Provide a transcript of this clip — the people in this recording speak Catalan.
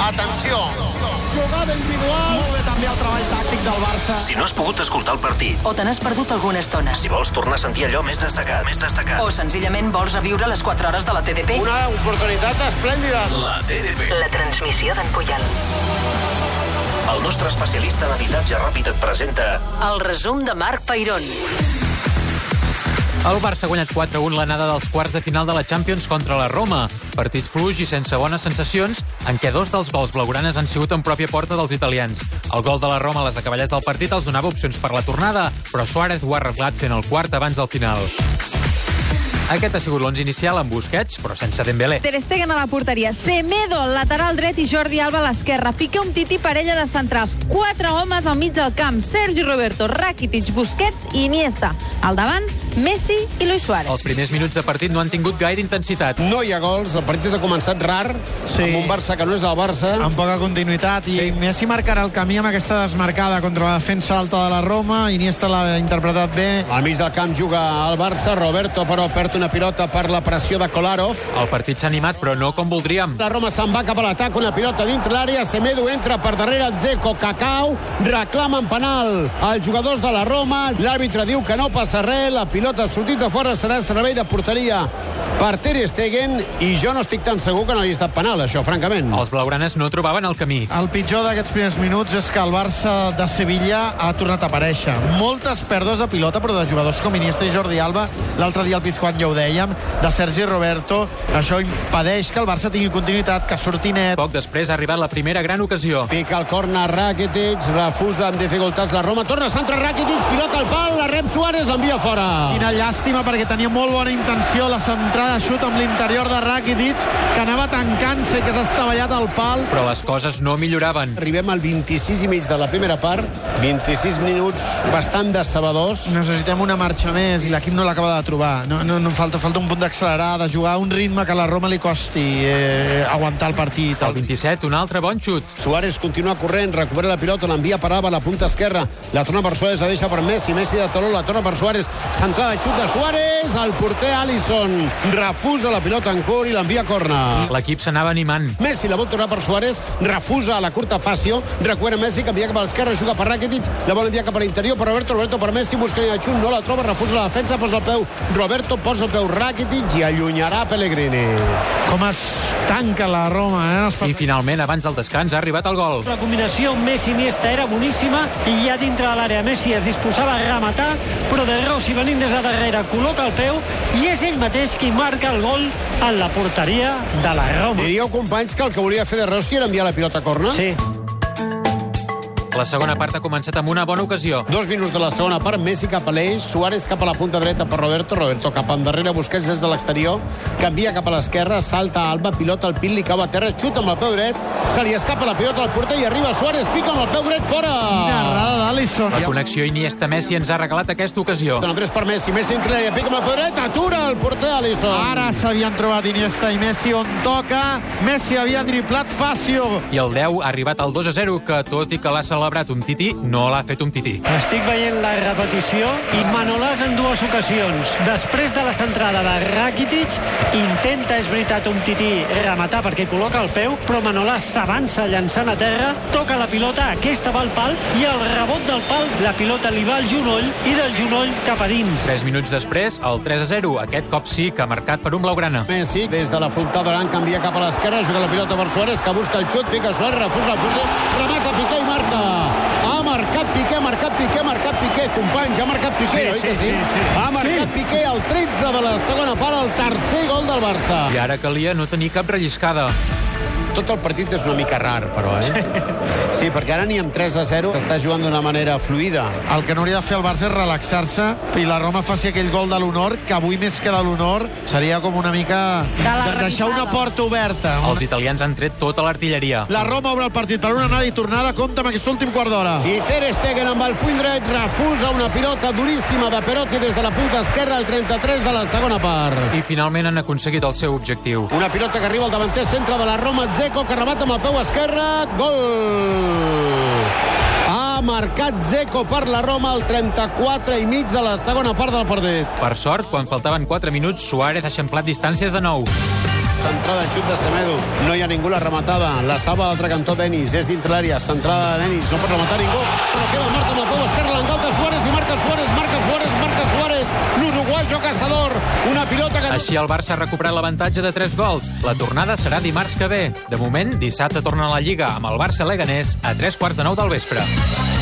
Atenció. Jugada individual. Molt bé també el treball tàctic del Barça. Si no has pogut escoltar el partit, O te n'has perdut alguna estona. si vols tornar a sentir allò més destacat, més destacat. O senzillament vols reviure les 4 hores de la TDP. Una oportunitat esplèndida. La TDP. La transmissió d'en Puyal. El nostre especialista en habitatge ràpid et presenta El resum de Marc Peirón. El Barça ha guanyat 4-1 l'anada dels quarts de final de la Champions contra la Roma. Partit fluix i sense bones sensacions, en què dos dels gols blaugranes han sigut en pròpia porta dels italians. El gol de la Roma a les acaballers del partit els donava opcions per la tornada, però Suárez ho ha arreglat fent el quart abans del final. Aquest ha sigut l'11 inicial amb Busquets, però sense Dembélé. Ter Stegen a la porteria, Semedo al lateral dret i Jordi Alba a l'esquerra. Piqué un titi parella de centrals. Quatre homes al mig del camp, Sergi Roberto, Rakitic, Busquets i Iniesta. Al davant, Messi i Luis Suárez. Els primers minuts de partit no han tingut gaire intensitat. No hi ha gols, el partit ha començat rar, Sí. amb un Barça que no és el Barça. amb poca continuïtat i Sí. Messi marcarà el camí amb aquesta desmarcada contra la defensa alta de la Roma Iniesta l'ha interpretat bé Al mig del camp juga el Barça, Roberto però perd una pilota per la pressió de Kolarov. El partit s'ha animat, però no com voldríem. La Roma se'n va cap a l'atac, una pilota dintre l'àrea, Semedo entra per darrere, Zeko, Cacau, reclamen penal als jugadors de la Roma, l'àrbitre diu que no passa res, la pilota ha sortit de fora, serà servei de porteria per Ter Stegen, i jo no estic tan segur que no hagi estat penal, això, francament. Els blaugranes no trobaven el camí. el pitjor d'aquests primers minuts és que el Barça de Sevilla ha tornat a aparèixer. Moltes pèrdues de pilota, però de jugadors com Iniesta i Jordi Alba. L'altre dia al Pizjuán ja ho dèiem, de Sergi Roberto. Això impedeix que el Barça tingui continuïtat, que surti net. Poc després ha arribat la primera gran ocasió. Pica el corner Rakitic, refusa amb dificultats la Roma, torna a centre Rakitic, pilota al pal, la rep Suárez, l'envia fora. Quina llàstima, perquè tenia molt bona intenció la centrada de xut amb l'interior de Rakitic, que anava tancant-se i que s'ha estavellat al pal. Però les coses no milloraven. Arribem al 26 i mig de la primera part, 26 minuts bastant decebedors. Necessitem una marxa més i l'equip no l'acaba de trobar. No, no, no falta, falta un punt d'accelerar, de jugar a un ritme que a la Roma li costi eh, aguantar el partit. El 27, un altre bon xut. Suárez continua corrent, recupera la pilota, l'envia per Alba a la punta esquerra, la torna per Suárez, la deixa per Messi, Messi de taló, la torna per Suárez, de xut de Suárez, el porter Alisson refusa la pilota en curt i l'envia a corna. L'equip s'anava animant. Messi la vol tornar per Suárez, refusa a la curta Facio, recupera Messi, canvia cap a l'esquerra, juga per Rakitic, la vol enviar cap a l'interior per Roberto, Roberto per Messi, busca el xut, no la troba, refusa la defensa, posa el peu Roberto, posa el peu Rakitic i allunyarà Pellegrini. Com es tanca la Roma, eh? Els I finalment, abans del descans, ha arribat el gol. La combinació Messi-Iniesta era boníssima i ja dintre de l'àrea Messi es disposava a rematar, però De Rossi venint des de darrere col·loca el peu i és ell mateix qui marca el gol en la porteria de la Roma. Diríeu, companys, que el que volia fer de Rossi era enviar la pilota a corna? Sí. La segona part ha començat amb una bona ocasió. Dos minuts de la segona part, Messi cap a l'eix, Suárez cap a la punta dreta per Roberto, Roberto cap endarrere, Busquets des de l'exterior, canvia cap a l'esquerra, salta Alba, pilota al pit, li cau a terra, xuta amb el peu dret, se li escapa la pilota al porter i arriba Suárez, pica amb el peu dret, fora! Quina errada d'Alisson. La connexió Iniesta-Messi ens ha regalat aquesta ocasió. Dona tres per Messi, Messi en cleria, pica amb el peu dret, atura el porter Alisson. Ara s'havien trobat Iniesta i Messi on toca. Messi havia driblat Facio. I el 10 ha arribat al 2 a 0, que tot i que l'ha celebrat un tití, no l'ha fet un tití. Estic veient la repetició i Manolàs en dues ocasions. Després de la centrada de Rakitic, intenta, és veritat, un tití rematar perquè col·loca el peu, però Manolàs s'avança llançant a terra, toca la pilota, aquesta va al pal, i al rebot del pal, la pilota li va al genoll i del genoll cap a dins. 3 minuts després, el 3 a 0. Aquest cop sí que ha marcat per un blaugrana. Messi, des de la frontal d'Oran, canvia cap a l'esquerra, juga la pilota per Suárez, que busca el xut, pica Suárez, refusa el porter, remata Piqué i marca. Ha marcat Piqué, ha marcat Piqué, ha marcat Piqué. Companys, ha marcat Piqué, Sí, oi sí, que sí? sí, sí. Ha marcat Sí. Piqué al 13 de la segona part, el tercer gol del Barça. I ara calia no tenir cap relliscada. Tot el partit és una mica rar, però, eh? Sí, perquè ara ni amb 3 a 0 s'està jugant d'una manera fluida. El que no hauria de fer el Barça és relaxar-se i la Roma faci aquell gol de l'honor, que avui més que de l'honor seria com una mica... la de deixar una porta oberta. Els italians han tret tota l'artilleria. La Roma obre el partit per una anada i tornada. Compte amb aquest últim quart d'hora. I Ter Stegen amb el puny dret refusa una pilota duríssima de Perotti des de la punta esquerra al 33 de la segona part. I finalment han aconseguit el seu objectiu. Una pilota que arriba al davanter centre de la Roma, Zeko, que remata amb el peu esquerre, gol! Ha marcat Zeko per la Roma al 34 i mig de la segona part del partit. Per sort, quan faltaven 4 minuts, Suárez ha eixamplat distàncies de nou. Centrada en xut de Semedo. No hi ha ningú la rematada. La salva a l'altre cantó Denis. És dintre l'àrea. Centrada de Denis. No pot rematar ningú. Però queda Marta amb el peu esquerre. L'engalta Suárez i marca Suárez. Marca Suárez. Marca Suárez. L'uruguayo caçador. Una pilota que... Així el Barça ha recuperat l'avantatge de 3 gols. La tornada serà dimarts que ve. De moment, dissabte torna a la Lliga amb el Barça Leganés a 3 quarts de 9 del vespre.